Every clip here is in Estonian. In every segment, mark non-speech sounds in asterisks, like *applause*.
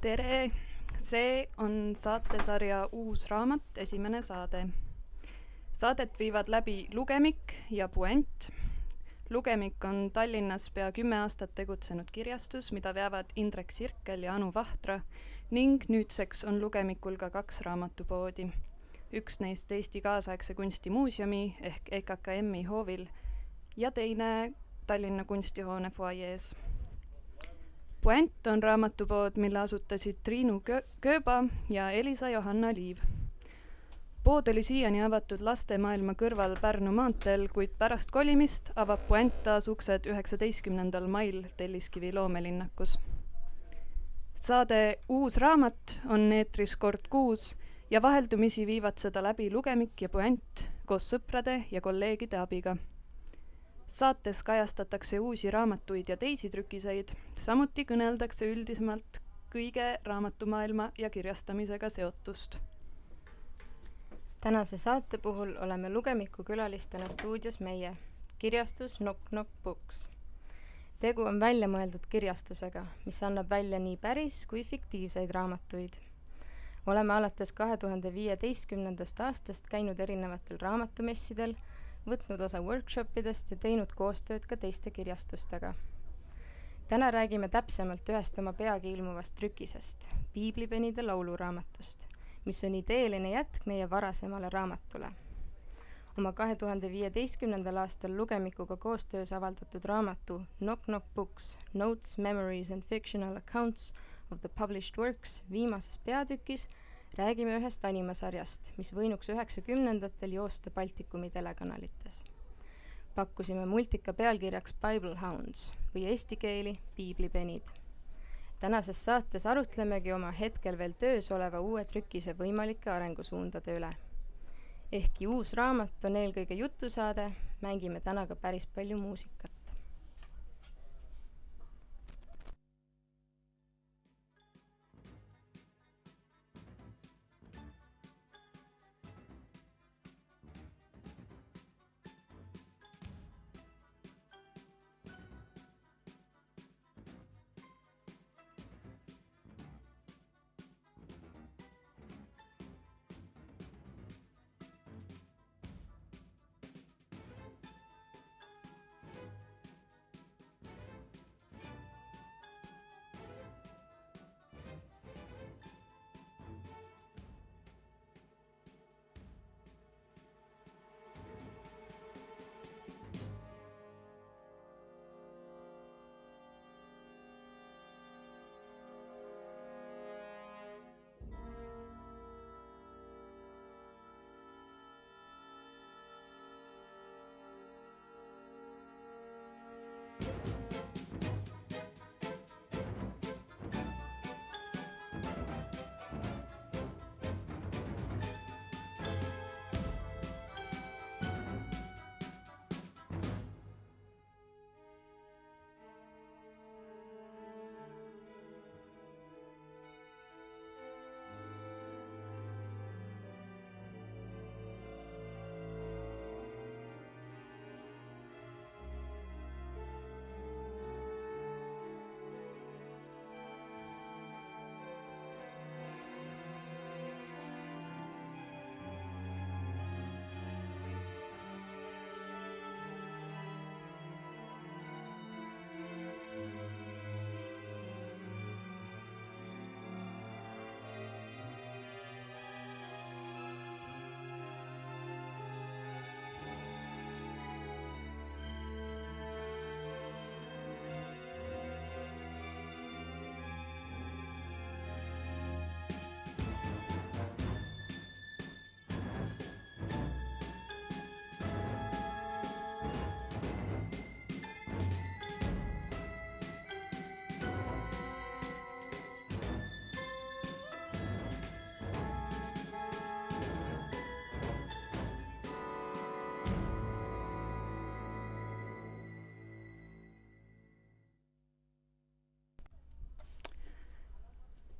tere, see on saatesarja Uus raamat, esimene saade. Saadet viivad läbi Lugemik ja Puent. lugemik on Tallinnas pea kümme aastat tegutsenud kirjastus, mida veavad Indrek Sirkel ja Anu Vahtra ning nüüdseks on Lugemikul ka kaks raamatupoodi. üks neist Eesti Kaasaegse Kunsti Muuseumi ehk EKKM-i hoovil ja teine Tallinna Kunstihoone fuajees Puent on raamatupood, mille asutasid Triinu Kö Kööba ja Elisa Johanna Liiv. pood oli siiani avatud lastemaailma kõrval Pärnu maanteel, kuid pärast kolimist avab Puent taas uksed üheksateistkümnendal mail Telliskivi loomelinnakus. saade Uus raamat on eetris kord kuus ja vaheldumisi viivad seda läbi Lugemik ja Puent koos sõprade ja kolleegide abiga saates kajastatakse uusi raamatuid ja teisi trükiseid, samuti kõneldakse üldisemalt kõige raamatumaailma ja kirjastamisega seotust. tänase saate puhul oleme Lugemiku külalistena stuudios meie, kirjastus Knock Knock Books. tegu on väljamõeldud kirjastusega, mis annab välja nii päris kui fiktiivseid raamatuid. oleme alates kahe tuhande viieteistkümnendast aastast käinud erinevatel raamatumessidel võtnud osa workshopidest ja teinud koostööd ka teiste kirjastustega. täna räägime täpsemalt ühest oma peagi ilmuvast trükisest, piiblipenide lauluraamatust, mis on ideeline jätk meie varasemale raamatule. oma kahe tuhande viieteistkümnendal aastal Lugemikuga koostöös avaldatud raamatu Knock Knock Books, Notes, Memories and Fictional Accounts of the Published Works viimases peatükis räägime ühest animasarjast, mis võinuks üheksakümnendatel joosta Baltikumi telekanalites. pakkusime multika pealkirjaks Bible Hounds või eesti keeli Piiblipenid. tänases saates arutlemegi oma hetkel veel töös oleva uue trükise võimalike arengusuundade üle. ehkki uus raamat on eelkõige jutusaade, mängime täna ka päris palju muusikat.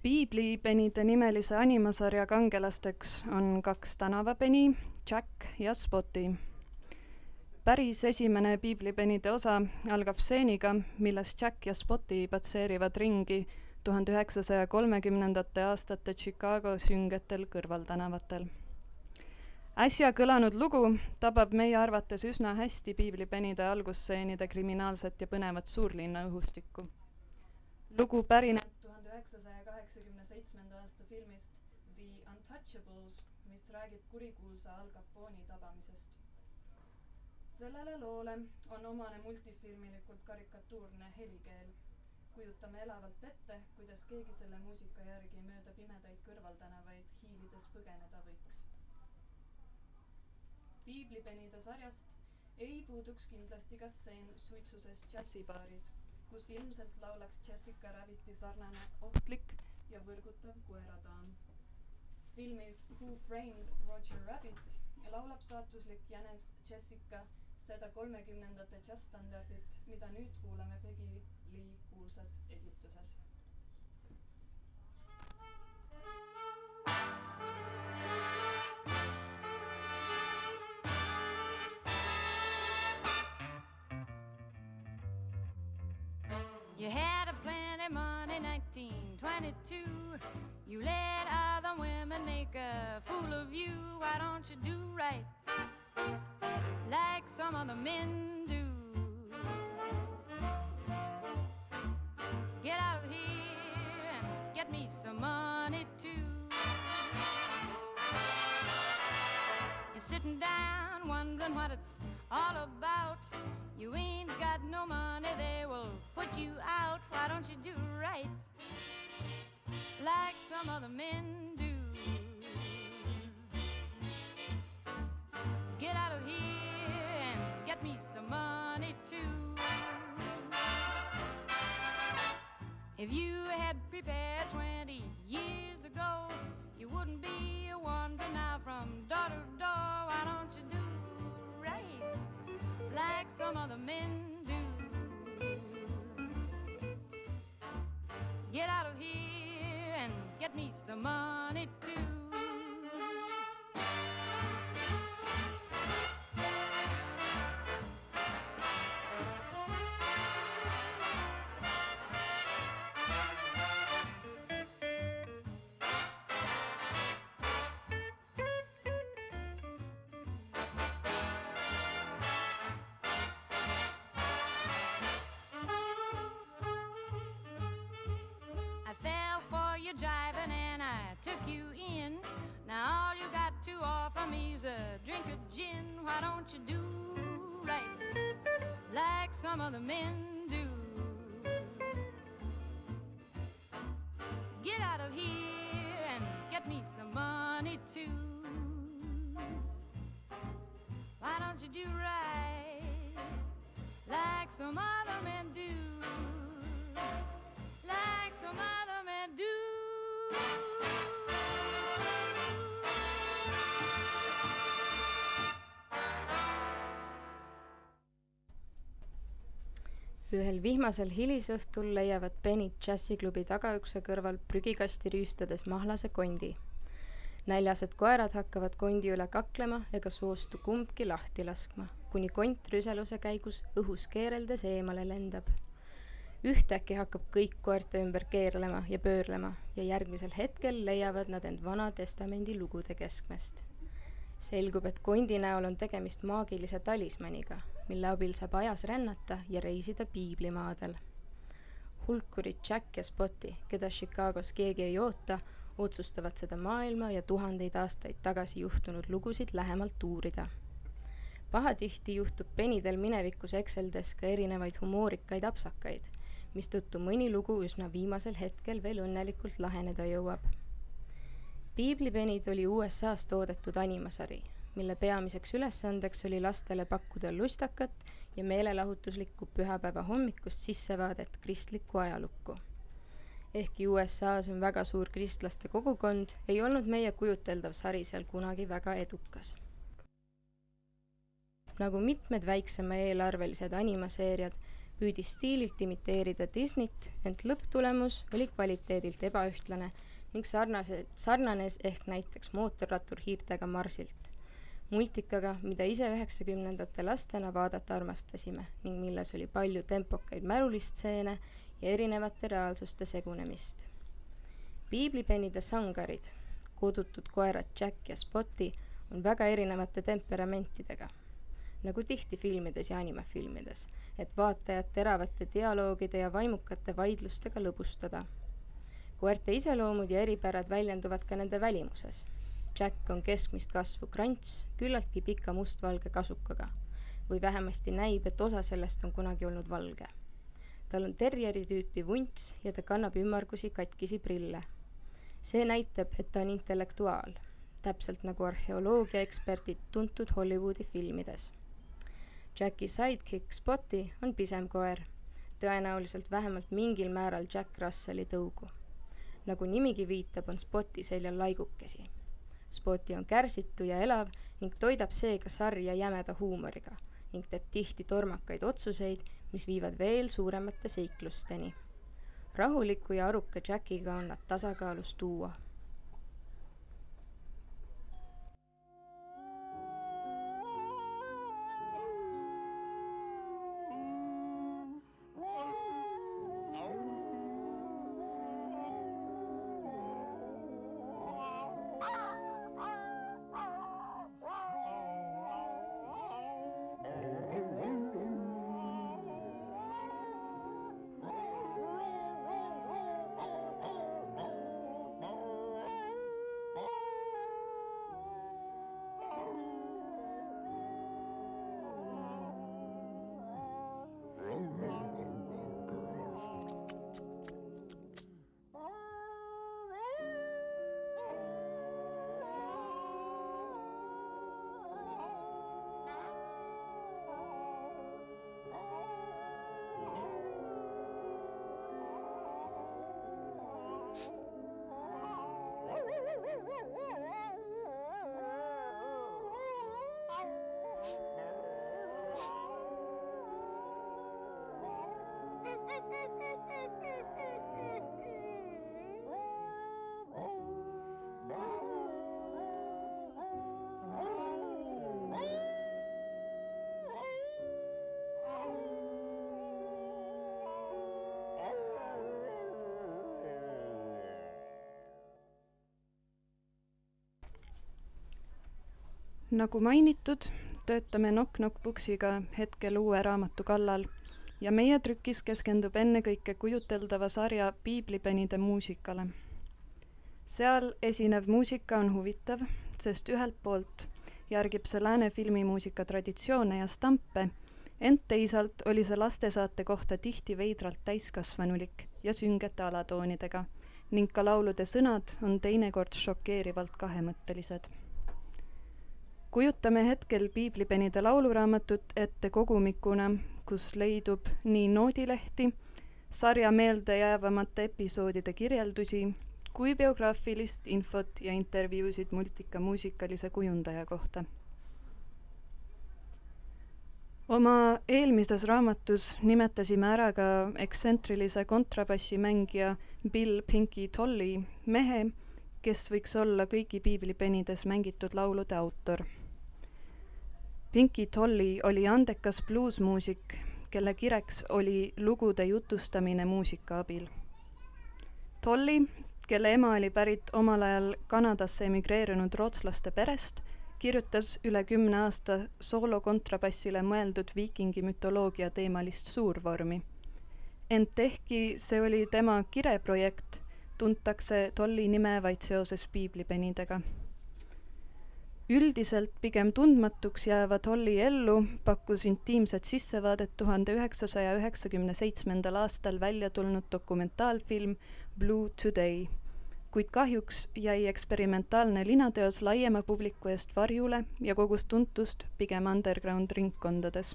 Piiblipenide nimelise animasarja kangelasteks on kaks tänavapeni, Jack ja Spotty. päris esimene piiblipenide osa algab stseeniga, milles Jack ja Spotty patseerivad ringi tuhande üheksasaja kolmekümnendate aastate Chicago süngetel kõrvaltänavatel. äsja kõlanud lugu tabab meie arvates üsna hästi piiblipenide algusstseenide kriminaalset ja põnevat suurlinna õhustikku. lugu pärineb üheksasaja kaheksakümne seitsmenda aasta filmist The Untouchables, mis räägib kurikuulsa Al Capone'i tabamisest sellele loole on omane multifilmilikult karikatuurne helikeel. kujutame elavalt ette, kuidas keegi selle muusika järgi mööda pimedaid kõrvaltänavaid hiilides põgeneda võiks. piiblipenide sarjast ei puuduks kindlasti ka stseen suitsuses džässibaaris, kus ilmselt laulaks Jessica Rabbiti sarnane ohtlik ja võrgutav koeradaam. filmis Who Framed Roger Rabbit laulab saatuslik jänes Jessica seda kolmekümnendate džässstandardit, mida nüüd kuuleme Peggy Lee kuulsas esituses. You had a plenty money, 1922. You let other women make a fool of you. Why don't you do right? like some other men do. Get out of here and get me some money too. You're sitting down wondering what it's all about. You ain't got no money, they will put you out. Why don't you do right like some other men do? Get out of here and get me some money too. If you had prepared 20 years ago, you wouldn't be a wandering now from door to door. Why don't you do right like some other men do? Get out of here and get me some money too. Why don't you do right like some other men do? Get out of here and get me some money too. Why don't you do right like some other men do? Ühel vihmasel hilisõhtul leiavad penid džässiklubi tagaukse kõrval prügikasti rüüstades mahlase kondi. näljased koerad hakkavad kondi üle kaklema ega soostu kumbki lahti laskma, kuni kont rüseluse käigus õhus keereldes eemale lendab. ühtäkki hakkab kõik koerte ümber keerlema ja pöörlema ja järgmisel hetkel leiavad nad end Vana Testamendi lugude keskmest selgub, et kondi näol on tegemist maagilise talismaniga, mille abil saab ajas rännata ja reisida piiblimaadel. hulkurid Jack ja Spotti, keda Chicagos keegi ei oota, otsustavad seda maailma ja tuhandeid aastaid tagasi juhtunud lugusid lähemalt uurida. pahatihti juhtub penidel minevikus ekseldes ka erinevaid humoorikaid apsakaid, mistõttu mõni lugu üsna viimasel hetkel veel õnnelikult laheneda jõuab piiblipenid oli USA-s toodetud animasari, mille peamiseks ülesandeks oli lastele pakkuda lustakat ja meelelahutuslikku pühapäeva hommikust sissevaadet kristlikku ajalukku. ehkki USA-s on väga suur kristlaste kogukond, ei olnud meie kujuteldav sari seal kunagi väga edukas. nagu mitmed väiksema eelarvelised animaseeriad, püüdis stiililt imiteerida Disneyt, ent lõpptulemus oli kvaliteedilt ebaühtlane ning sarnase, sarnanes ehk näiteks mootorrattur hiirtega Marsilt. Multikaga, mida ise üheksakümnendate lastena vaadata armastasime ning milles oli palju tempokaid mälulistseene ja erinevate reaalsuste segunemist. piiblipennide sangarid, kodutud koerad Jack ja Spotti, on väga erinevate temperamentidega, nagu tihti filmides ja animafilmides, et vaatajat teravate dialoogide ja vaimukate vaidlustega lõbustada. koerte iseloomud ja eripärad väljenduvad ka nende välimuses. Jack on keskmist kasvu krants, küllaltki pika mustvalge kasukaga või vähemasti näib, et osa sellest on kunagi olnud valge tal on terjeri tüüpi vunts ja ta kannab ümmargusi katkisi prille. see näitab, et ta on intellektuaal, täpselt nagu arheoloogiaeksperdid tuntud Hollywoodi filmides. Jacki sidekick Spotti on pisem koer, tõenäoliselt vähemalt mingil määral Jack Russelli tõugu. nagu nimigi viitab, on Spotti seljal laigukesi. Spotti on kärsitu ja elav ning toidab seega sarja jämeda huumoriga ning teeb tihti tormakaid otsuseid, mis viivad veel suuremate seiklusteni. rahuliku ja aruka Jackiga on nad tasakaalus tuua nagu mainitud, töötame Knock Knock Booksiga hetkel uue raamatu kallal ja meie trükis keskendub ennekõike kujuteldava sarja Piiblipenide muusikale. seal esinev muusika on huvitav, sest ühelt poolt järgib see lääne filmimuusika traditsioone ja stampe, ent teisalt oli see lastesaate kohta tihti veidralt täiskasvanulik ja süngete alatoonidega ning ka laulude sõnad on teinekord šokeerivalt kahemõttelised kujutame hetkel piiblipenide lauluraamatut ette kogumikuna, kus leidub nii noodilehti, sarja meeldejäävamate episoodide kirjeldusi kui biograafilist infot ja intervjuusid multika muusikalise kujundaja kohta. oma eelmises raamatus nimetasime ära ka ektsentrilise kontrabassimängija Bill Pinky Tolly, mehe, kes võiks olla kõigi piiblipenides mängitud laulude autor Pinky Tolly oli andekas bluusmuusik, kelle kireks oli lugude jutustamine muusika abil. Tolly, kelle ema oli pärit omal ajal Kanadasse emigreerunud rootslaste perest, kirjutas üle kümne aasta soolokontrabassile mõeldud viikingi mütoloogia teemalist suurvormi. ent ehkki see oli tema kireprojekt, tuntakse Tolly nime vaid seoses piiblipenidega üldiselt pigem tundmatuks jääva Holly ellu pakkus intiimset sissevaadet tuhande üheksasaja üheksakümne seitsmendal aastal välja tulnud dokumentaalfilm Blue Today, kuid kahjuks jäi eksperimentaalne linateos laiema publiku eest varjule ja kogus tuntust pigem underground ringkondades.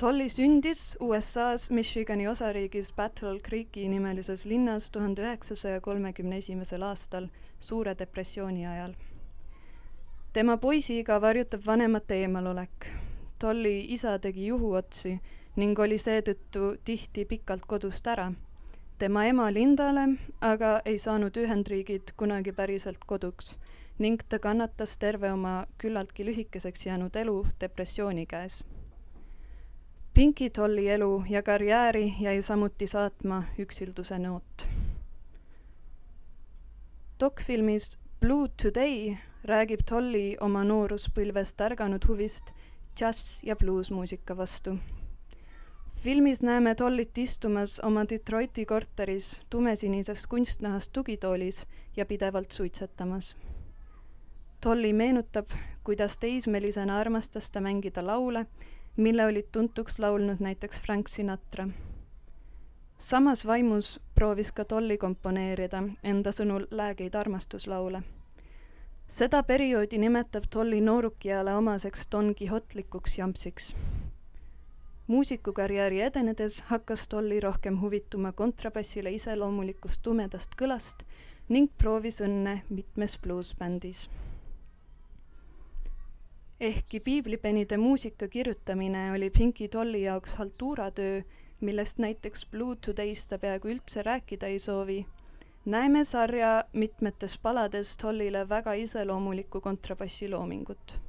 Tolly sündis USA-s Michigani osariigis Battle Creeki nimelises linnas tuhande üheksasaja kolmekümne esimesel aastal Suure depressiooni ajal. tema poisiiga varjutab vanemate eemalolek. Tolly isa tegi juhuotsi ning oli seetõttu tihti pikalt kodust ära. tema ema Lindale aga ei saanud Ühendriigid kunagi päriselt koduks ning ta kannatas terve oma küllaltki lühikeseks jäänud elu depressiooni käes Pinky Dolly elu ja karjääri jäi samuti saatma üksilduse noot. Dokfilmis Blue Today räägib Dolly oma nooruspõlvest ärganud huvist džäss- ja bluusmuusika vastu. filmis näeme Dollyt istumas oma Detroiti korteris tumesinisest kunstnahast tugitoolis ja pidevalt suitsetamas. Dolly meenutab, kuidas teismelisena armastas ta mängida laule mille olid tuntuks laulnud näiteks Frank Sinatra. Samas vaimus proovis ka Dolly komponeerida enda sõnul läägeid armastuslaule. seda perioodi nimetab Dolly noorukiajale omaseks Don Quijotlikuks jampsiks. muusikukarjääri edenedes hakkas Dolly rohkem huvituma kontrabassile iseloomulikust tumedast kõlast ning proovis õnne mitmes bluusbändis ehkki piiblipenide muusika kirjutamine oli Pinky Dolly jaoks haltuuratöö, millest näiteks Blue Today's ta peaaegu üldse rääkida ei soovi, näeme sarja mitmetes palades Dollyle väga iseloomulikku kontrabassi loomingut.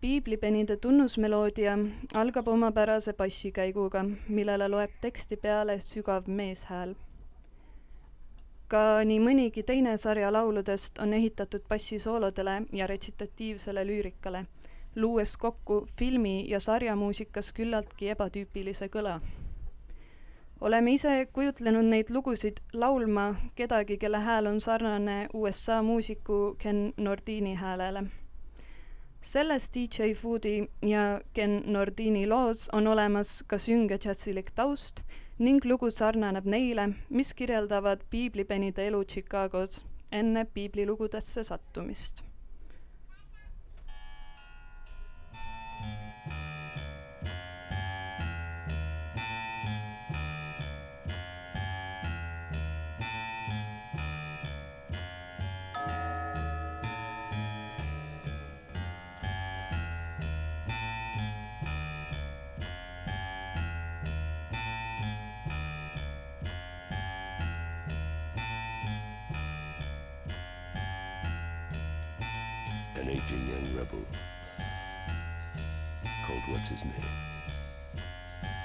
piiblipenide tunnusmeloodia algab omapärase bassikäiguga, millele loeb teksti peale sügav meeshääl. Ka nii mõnigi teine sarja lauludest on ehitatud bassisoolodele ja retsitatiivsele lüürikale, luues kokku filmi ja sarjamuusikas küllaltki ebatüüpilise kõla. oleme ise kujutlenud neid lugusid laulma kedagi, kelle hääl on sarnane USA muusiku Ken Nordini häälele. selles DJ Foodi ja Ken Nordini loos on olemas ka sünge džässilik taust ning lugu sarnaneb neile, mis kirjeldavad piiblipenide elu Chicagos enne piiblilugudesse sattumist His Name.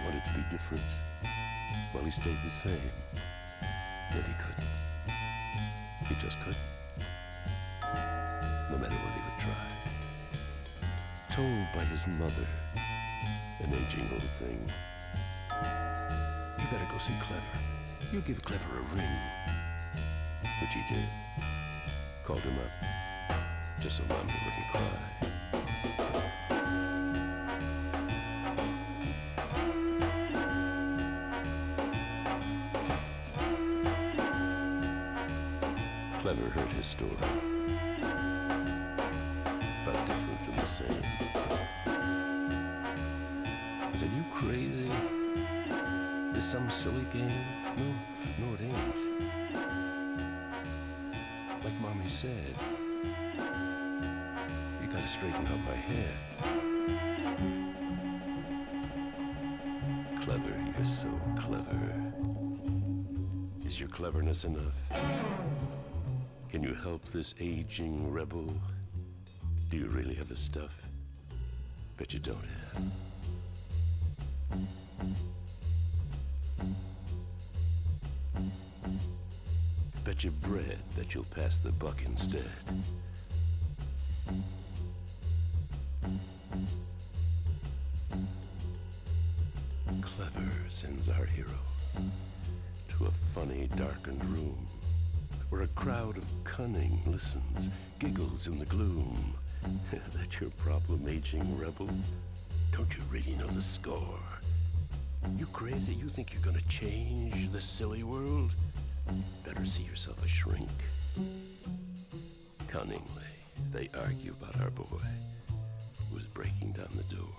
Wanted to be different while he stayed the same. Yet he couldn't. He just couldn't. No matter what he would try. Told by his mother, an aging old thing, you better go see Clever. You give Clever a ring. Which he did. Called him up just so mommy wouldn't cry. Story, but different from the same. Said, You crazy? Is some silly game? No, no, it ain't. Like mommy said, you gotta straighten out my head. Clever, you're so clever. Is your cleverness enough? Can you help this aging rebel? Do you really have the stuff? Bet you don't have. Bet you bread that you'll pass the buck instead. Clever sends our hero to a funny, darkened room where a crowd of cunning listens, giggles in the gloom. *laughs* That's your problem, aging rebel. Don't you really know the score? You crazy? You think you're gonna change this silly world? Better see yourself a shrink. Cunningly, they argue about our boy who is breaking down the door.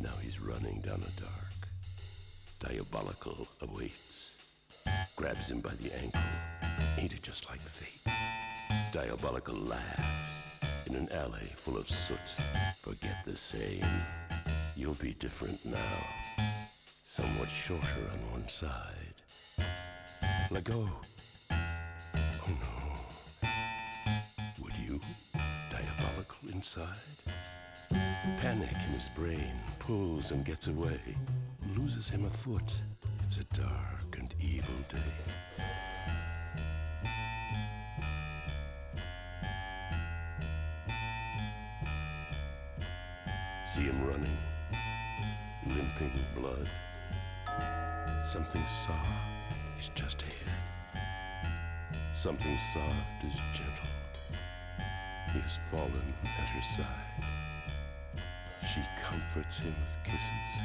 Now he's running down a dark. Diabolical awaits. Grabs him by the ankle. Ain't it just like fate? Diabolical laughs in an alley full of soot. Forget the same. You'll be different now. Somewhat shorter on one side. Let go. Oh no. Would you? Diabolical inside? Panic in his brain pulls and gets away, loses him a foot. It's a dark and evil day. See him running, limping blood. Something soft is just ahead. Something soft is gentle. He has fallen at her side. She comforts him with kisses.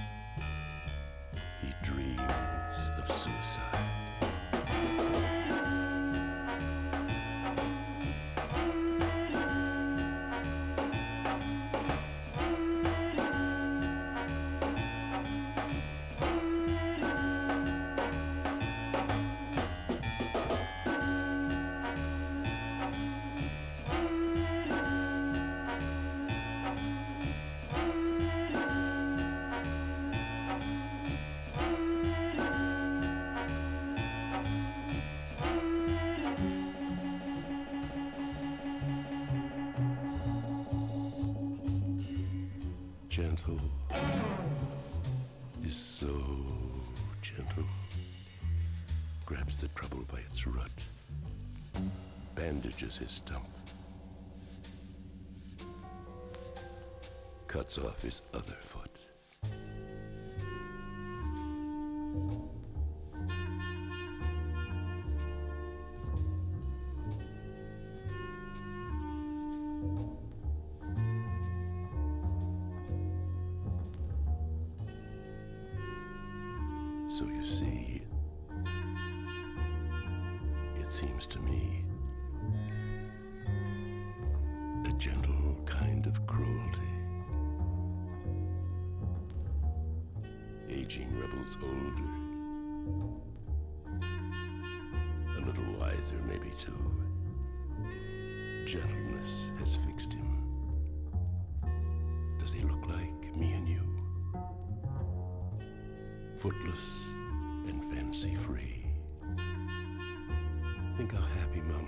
He dreams of suicide. His stump, cuts off his other foot.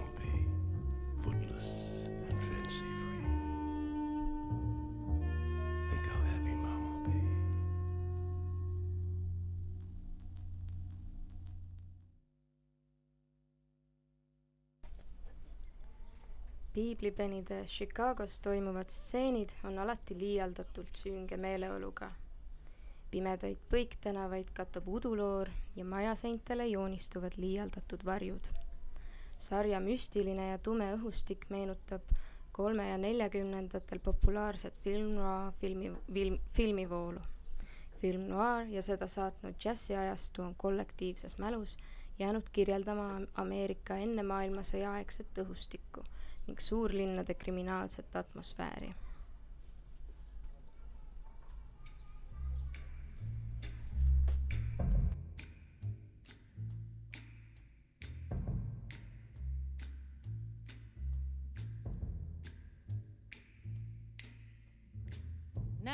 Will be, footless and fancy free. Think how happy Mom will be. piiblipenide Chicagos toimuvad stseenid on alati liialdatult süünge meeleoluga. pimedaid põiktänavaid katab uduloor ja majaseintele joonistuvad liialdatud varjud. Sarja müstiline ja tume õhustik meenutab kolme- ja neljakümnendatel populaarset film noir filmi, film, filmivoolu. film noir ja seda saatnud džässiajastu on kollektiivses mälus jäänud kirjeldama Ameerika enne maailmasõja aegset õhustikku ning suurlinnade kriminaalset atmosfääri.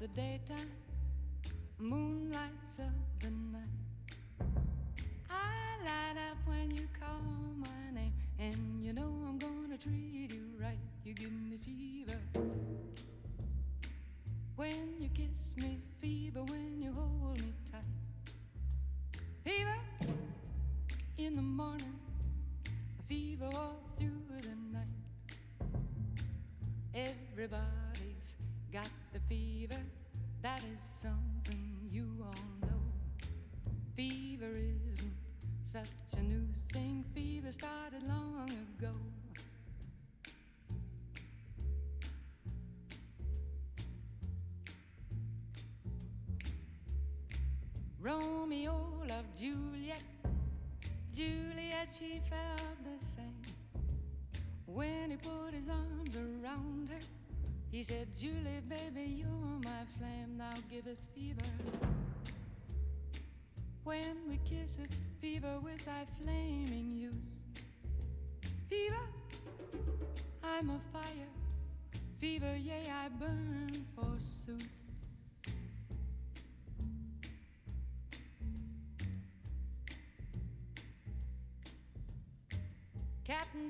the daytime, moon lights up the night. I light up when you call my name, and you know I'm gonna treat you right. You give me fever. When you kiss me, fever. When you hold me she felt the same. When he put his arms around her, He said, Julie, baby, you're my flame, thou givest fever. When we kiss it, fever with thy flaming use. Fever, I'm a fire. Fever, yea, I burn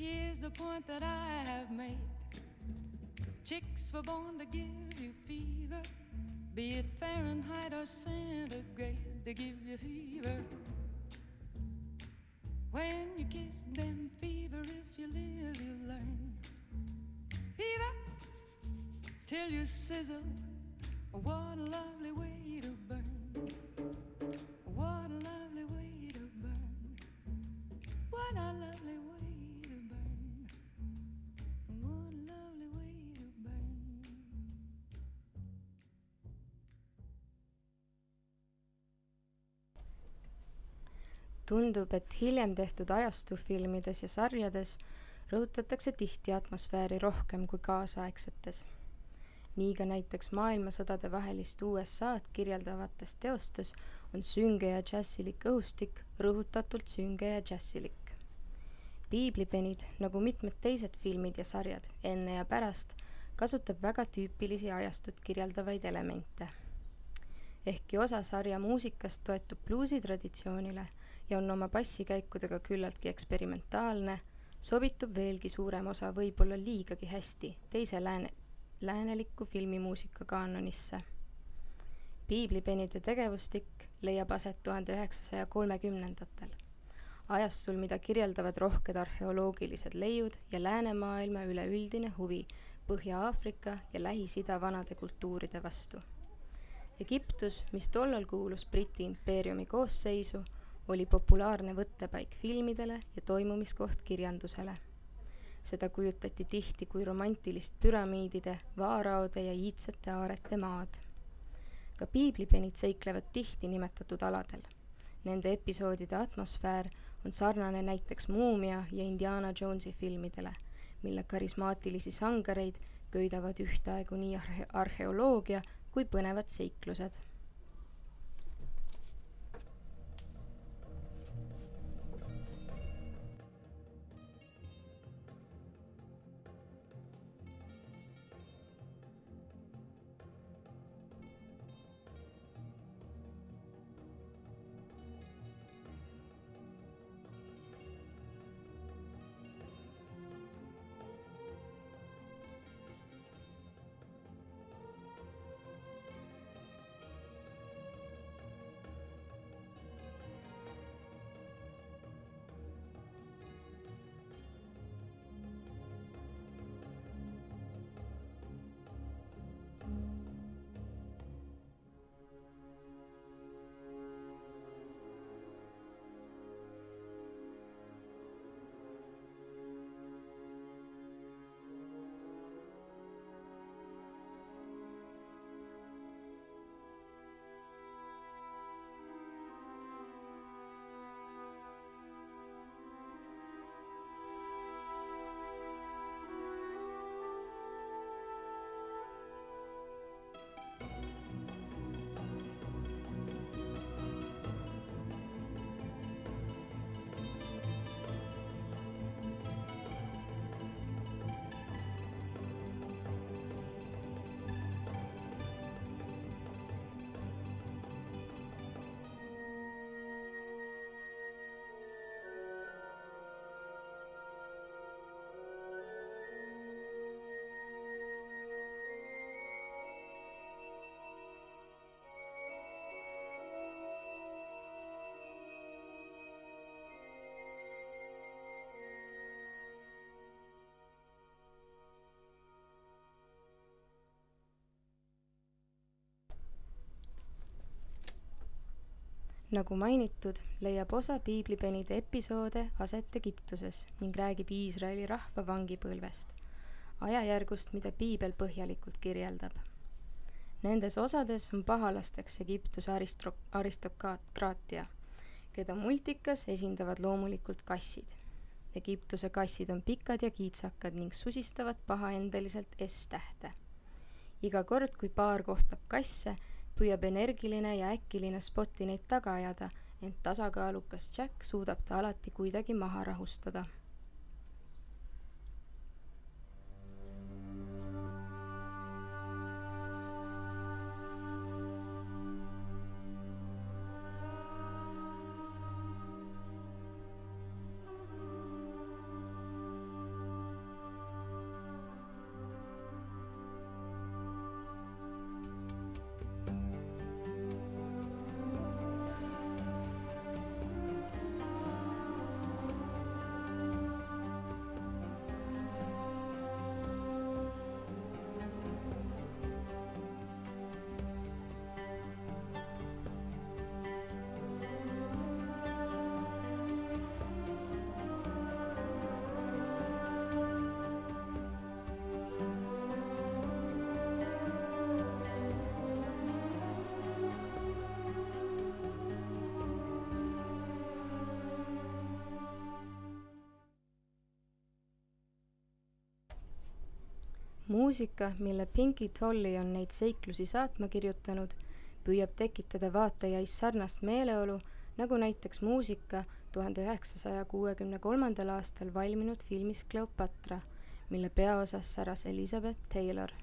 Here's the point that I have made. Chicks were born to give you fever, be it Fahrenheit or centigrade, to give you fever. When you kiss them, fever, if you live, you learn. Fever, till you sizzle. What a lovely way tundub, et hiljem tehtud ajastufilmides ja sarjades rõhutatakse tihti atmosfääri rohkem kui kaasaegsetes. nii ka näiteks maailmasõdade vahelist USA-d kirjeldavates teostes on sünge ja džässilik õhustik rõhutatult sünge ja džässilik. piiblipenid, nagu mitmed teised filmid ja sarjad enne ja pärast, kasutab väga tüüpilisi ajastut kirjeldavaid elemente. ehkki osa sarja muusikast toetub bluusitraditsioonile ja on oma bassikäikudega küllaltki eksperimentaalne, sobitub veelgi suurem osa võib-olla liigagi hästi teise lääne, lääneliku filmimuusika kaanonisse. piiblipenide tegevustik leiab aset tuhande üheksasaja kolmekümnendatel, ajastul, mida kirjeldavad rohked arheoloogilised leiud ja läänemaailma üleüldine huvi Põhja-Aafrika ja Lähis-Ida vanade kultuuride vastu. Egiptus, mis tollal kuulus Briti impeeriumi koosseisu, oli populaarne võttepaik filmidele ja toimumiskoht kirjandusele. seda kujutati tihti kui romantilist püramiidide, vaaraode ja iidsete aarete maad. ka piiblipenid seiklevad tihti nimetatud aladel. Nende episoodide atmosfäär on sarnane näiteks Muumia ja Indiana Jonesi filmidele, mille karismaatilisi sangareid köidavad ühtaegu nii arhe-, arheoloogia kui põnevad seiklused nagu mainitud, leiab osa piiblipenide episoode aset Egiptuses ning räägib Iisraeli rahva vangipõlvest, ajajärgust, mida piibel põhjalikult kirjeldab. Nendes osades on pahalasteks Egiptuse aristro-, aristokraatia, keda multikas esindavad loomulikult kassid. Egiptuse kassid on pikad ja kiitsakad ning susistavad pahaendeliselt S-tähte. iga kord, kui paar kohtab kasse, püüab energiline ja äkiline Spotti neid taga ajada, ent tasakaalukas Jack suudab ta alati kuidagi maha rahustada muusika, mille Pinky Tolly on neid seiklusi saatma kirjutanud, püüab tekitada vaatajais sarnast meeleolu, nagu näiteks muusika tuhande üheksasaja kuuekümne kolmandal aastal valminud filmis Cleopatra, mille peaosas säras Elizabeth Taylor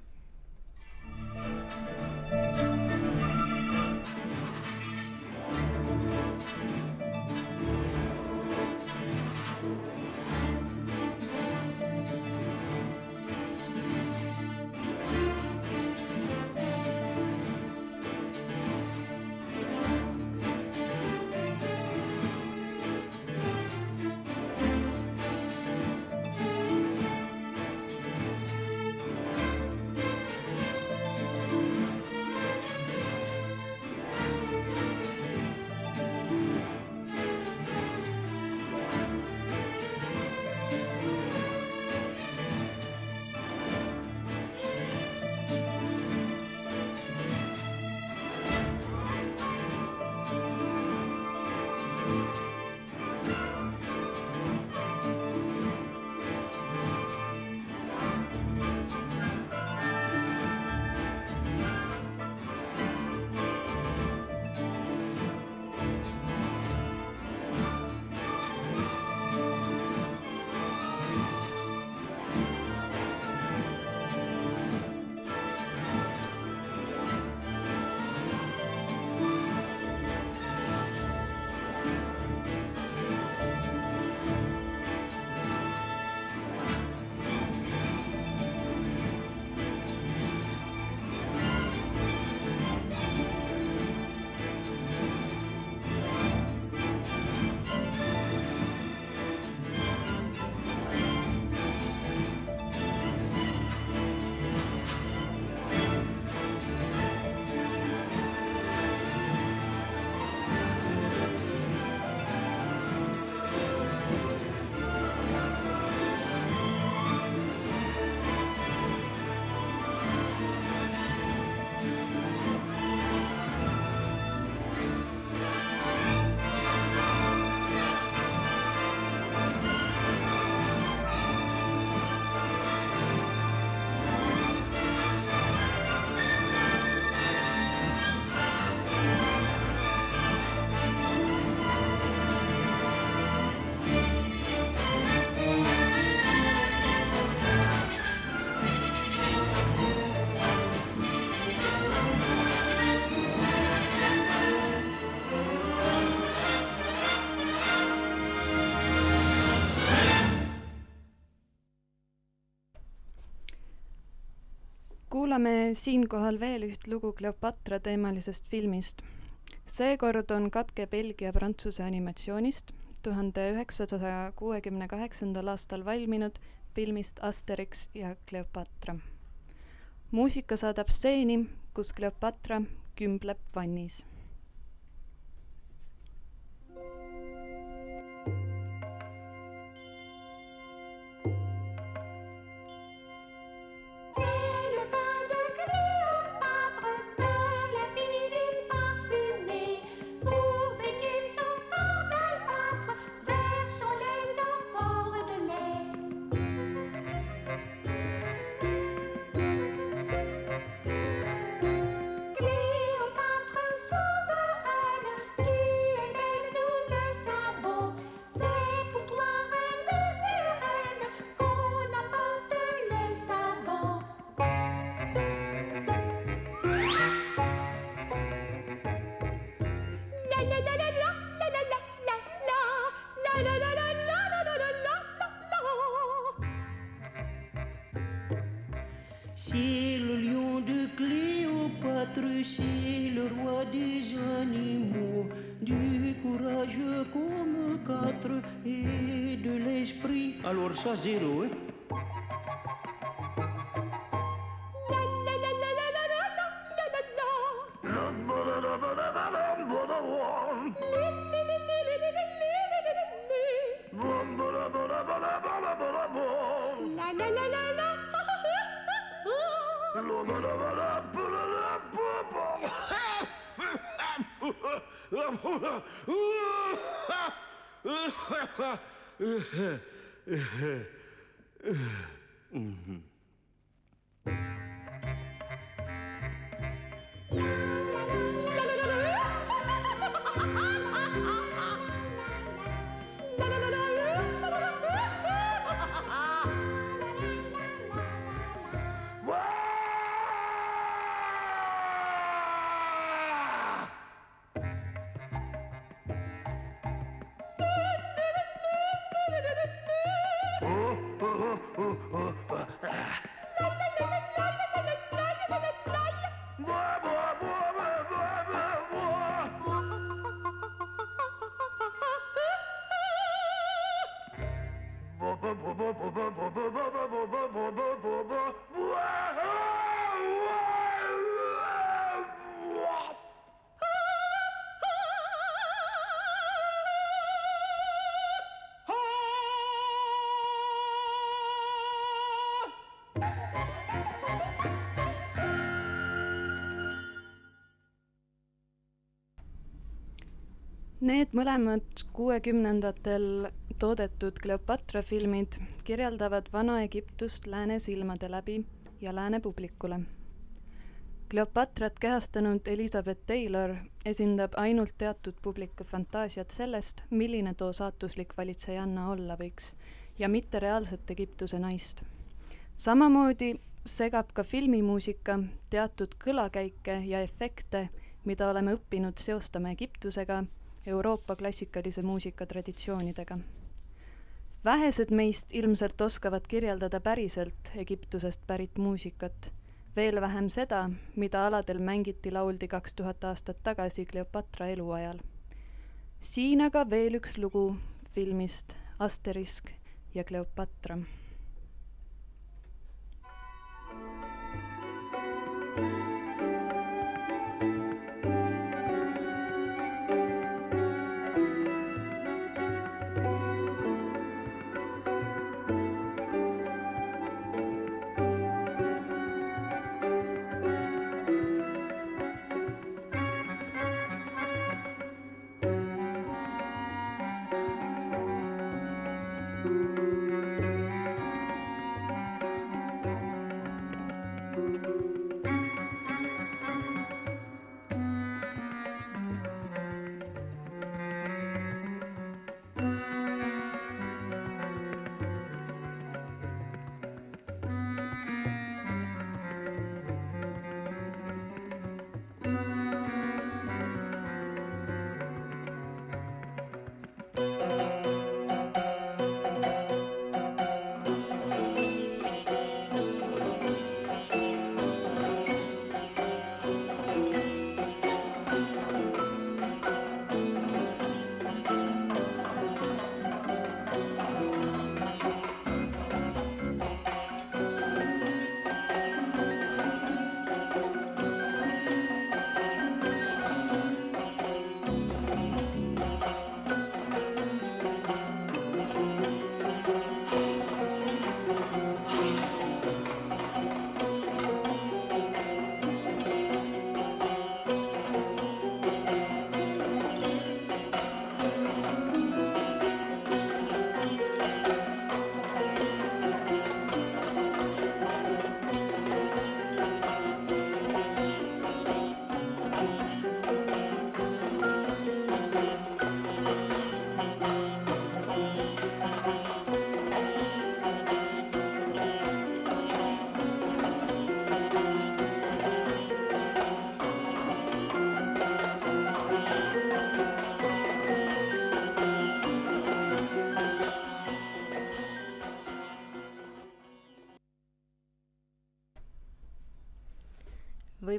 kuulame siinkohal veel üht lugu Cleopatra teemalisest filmist. seekord on katke Belgia-Prantsuse animatsioonist tuhande üheksasaja kuuekümne kaheksandal aastal valminud filmist Asterix ja Cleopatra. muusika saadab stseeni, kus Cleopatra kümbleb vannis só zero, hein? Need mõlemad kuuekümnendatel toodetud Cleopatra filmid kirjeldavad Vana-Egiptust lääne silmade läbi ja lääne publikule. Cleopatrat kehastanud Elizabeth Taylor esindab ainult teatud publiku fantaasiat sellest, milline too saatuslik valitsejanna olla võiks ja mitte reaalset Egiptuse naist. samamoodi segab ka filmimuusika teatud kõlakäike ja efekte, mida oleme õppinud seostama Egiptusega Euroopa klassikalise muusika traditsioonidega. vähesed meist ilmselt oskavad kirjeldada päriselt Egiptusest pärit muusikat, veel vähem seda, mida aladel mängiti, lauldi kaks tuhat aastat tagasi Cleopatra eluajal. siin aga veel üks lugu filmist Asterisk ja Cleopatra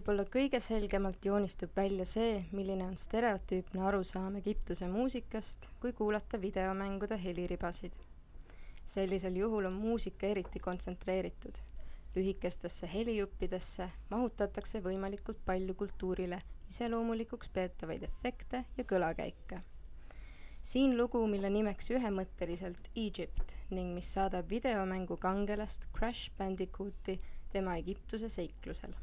võib-olla kõige selgemalt joonistub välja see, milline on stereotüüpne arusaam Egiptuse muusikast, kui kuulata videomängude heliribasid. sellisel juhul on muusika eriti kontsentreeritud. lühikestesse helijuppidesse mahutatakse võimalikult palju kultuurile iseloomulikuks peetavaid efekte ja kõlakäike. siin lugu, mille nimeks ühemõtteliselt Egypt ning mis saadab videomängu kangelast Crash Bandicooti tema Egiptuse seiklusel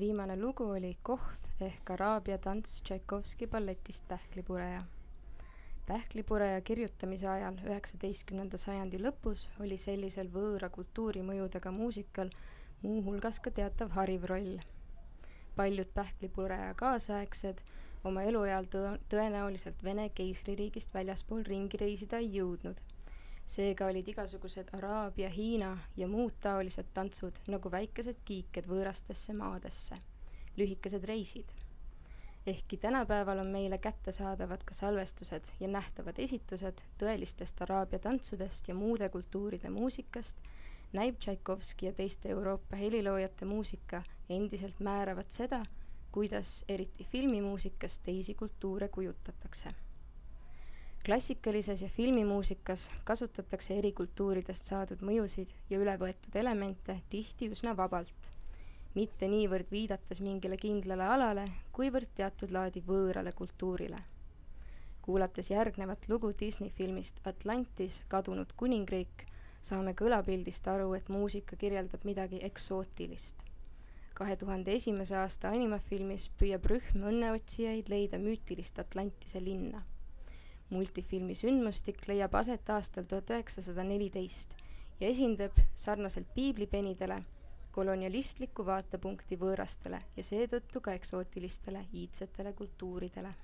viimane lugu oli Kohv ehk Araabia tants Tšaikovski balletist Pähklipureja. pähklipureja kirjutamise ajal, üheksateistkümnenda sajandi lõpus, oli sellisel võõra kultuuri mõjudega muusikal muuhulgas ka teatav hariv roll. paljud Pähklipureja kaasaegsed oma elueal tõ-, tõenäoliselt Vene keisririigist väljaspool ringi reisida ei jõudnud seega olid igasugused Araabia, Hiina ja muud taolised tantsud nagu väikesed kiiked võõrastesse maadesse, lühikesed reisid. ehkki tänapäeval on meile kättesaadavad ka salvestused ja nähtavad esitused tõelistest Araabia tantsudest ja muude kultuuride muusikast, näib Tšaikovski ja teiste Euroopa heliloojate muusika endiselt määravat seda, kuidas eriti filmimuusikas teisi kultuure kujutatakse klassikalises ja filmimuusikas kasutatakse eri kultuuridest saadud mõjusid ja ülevõetud elemente tihti üsna vabalt, mitte niivõrd viidates mingile kindlale alale, kuivõrd teatud laadi võõrale kultuurile. kuulates järgnevat lugu Disney filmist Atlantis, kadunud kuningriik, saame kõlapildist aru, et muusika kirjeldab midagi eksootilist. kahe tuhande esimese aasta animafilmis püüab rühm õnneotsijaid leida müütilist Atlantise linna multifilmi sündmustik leiab aset aastal tuhat üheksasada neliteist ja esindab sarnaselt piiblipenidele kolonialistlikku vaatepunkti võõrastele ja seetõttu ka eksootilistele iidsetele kultuuridele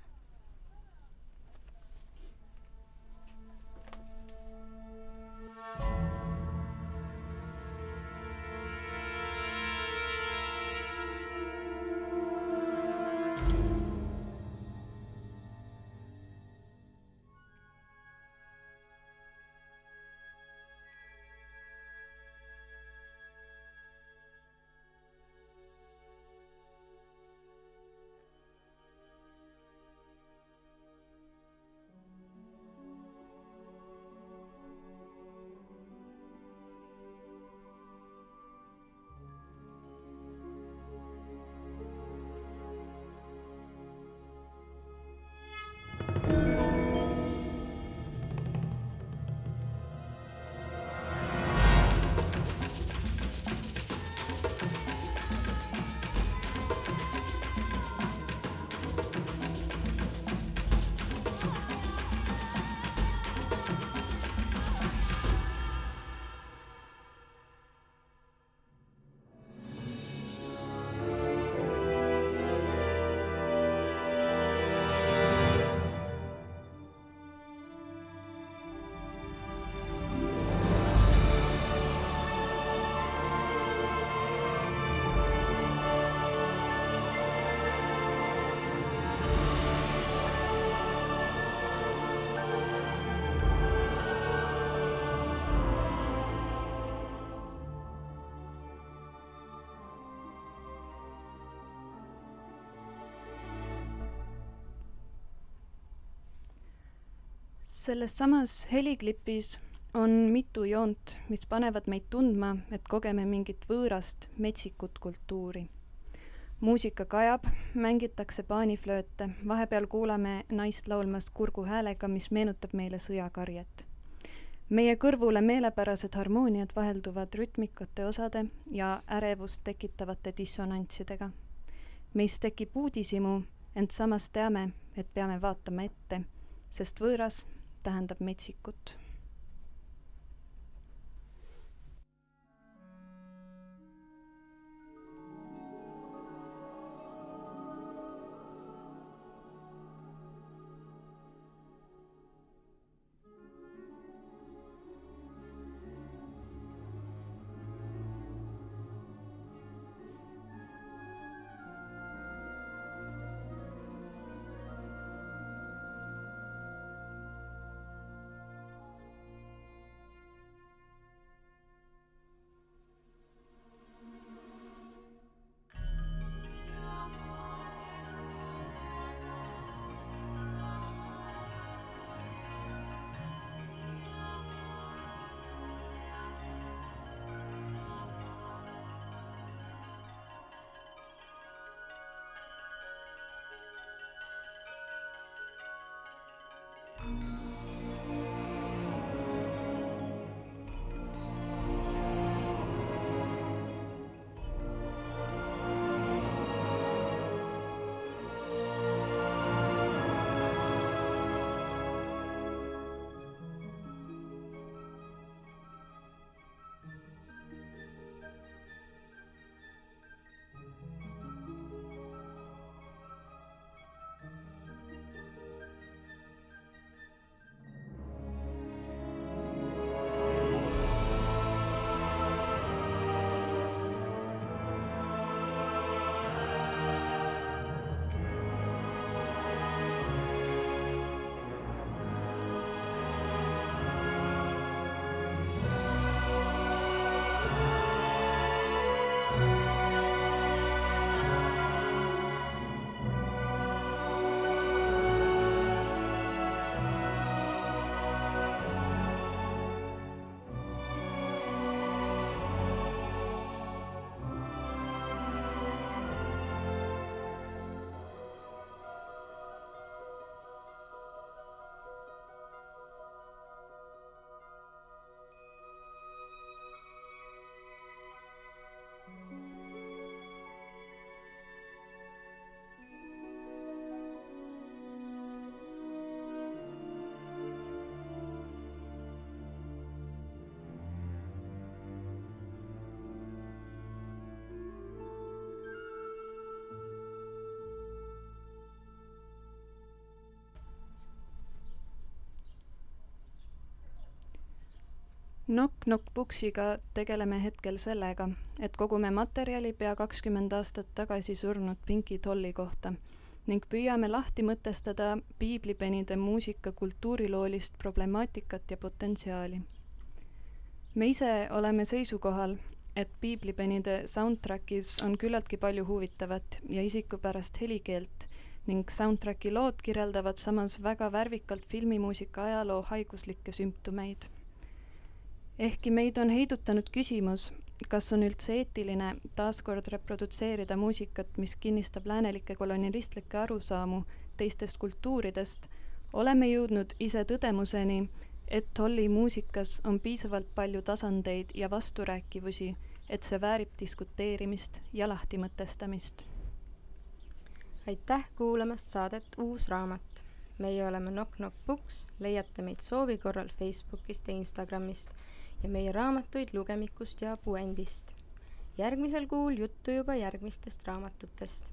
selles samas heliklipis on mitu joont, mis panevad meid tundma, et kogeme mingit võõrast metsikut kultuuri. muusika kajab, mängitakse paaniflööte, vahepeal kuulame naist laulmas kurgu häälega, mis meenutab meile sõjakarjet. meie kõrvule meelepärased harmooniad vahelduvad rütmikate osade ja ärevust tekitavate dissonantsidega. meis tekib uudishimu, ent samas teame, et peame vaatama ette, sest võõras tähendab metsikut Knock Knock Booksiga tegeleme hetkel sellega, et kogume materjali pea kakskümmend aastat tagasi surnud Pinky Dolly kohta ning püüame lahti mõtestada piiblipenide muusika kultuuriloolist problemaatikat ja potentsiaali. me ise oleme seisukohal, et piiblipenide soundtrackis on küllaltki palju huvitavat ja isikupärast helikeelt ning soundtracki lood kirjeldavad samas väga värvikalt filmimuusika ajaloo haiguslikke sümptomeid ehkki meid on heidutanud küsimus, kas on üldse eetiline taaskord reprodutseerida muusikat, mis kinnistab läänelikke kolonialistlikke arusaamu teistest kultuuridest, oleme jõudnud ise tõdemuseni, et Holli muusikas on piisavalt palju tasandeid ja vasturääkivusi, et see väärib diskuteerimist ja lahtimõtestamist. aitäh kuulamast saadet Uus raamat. meie oleme Knock Knock Books, leiate meid soovi korral Facebookist ja Instagramist ja meie raamatuid lugemikust ja puändist. järgmisel kuul juttu juba järgmistest raamatutest.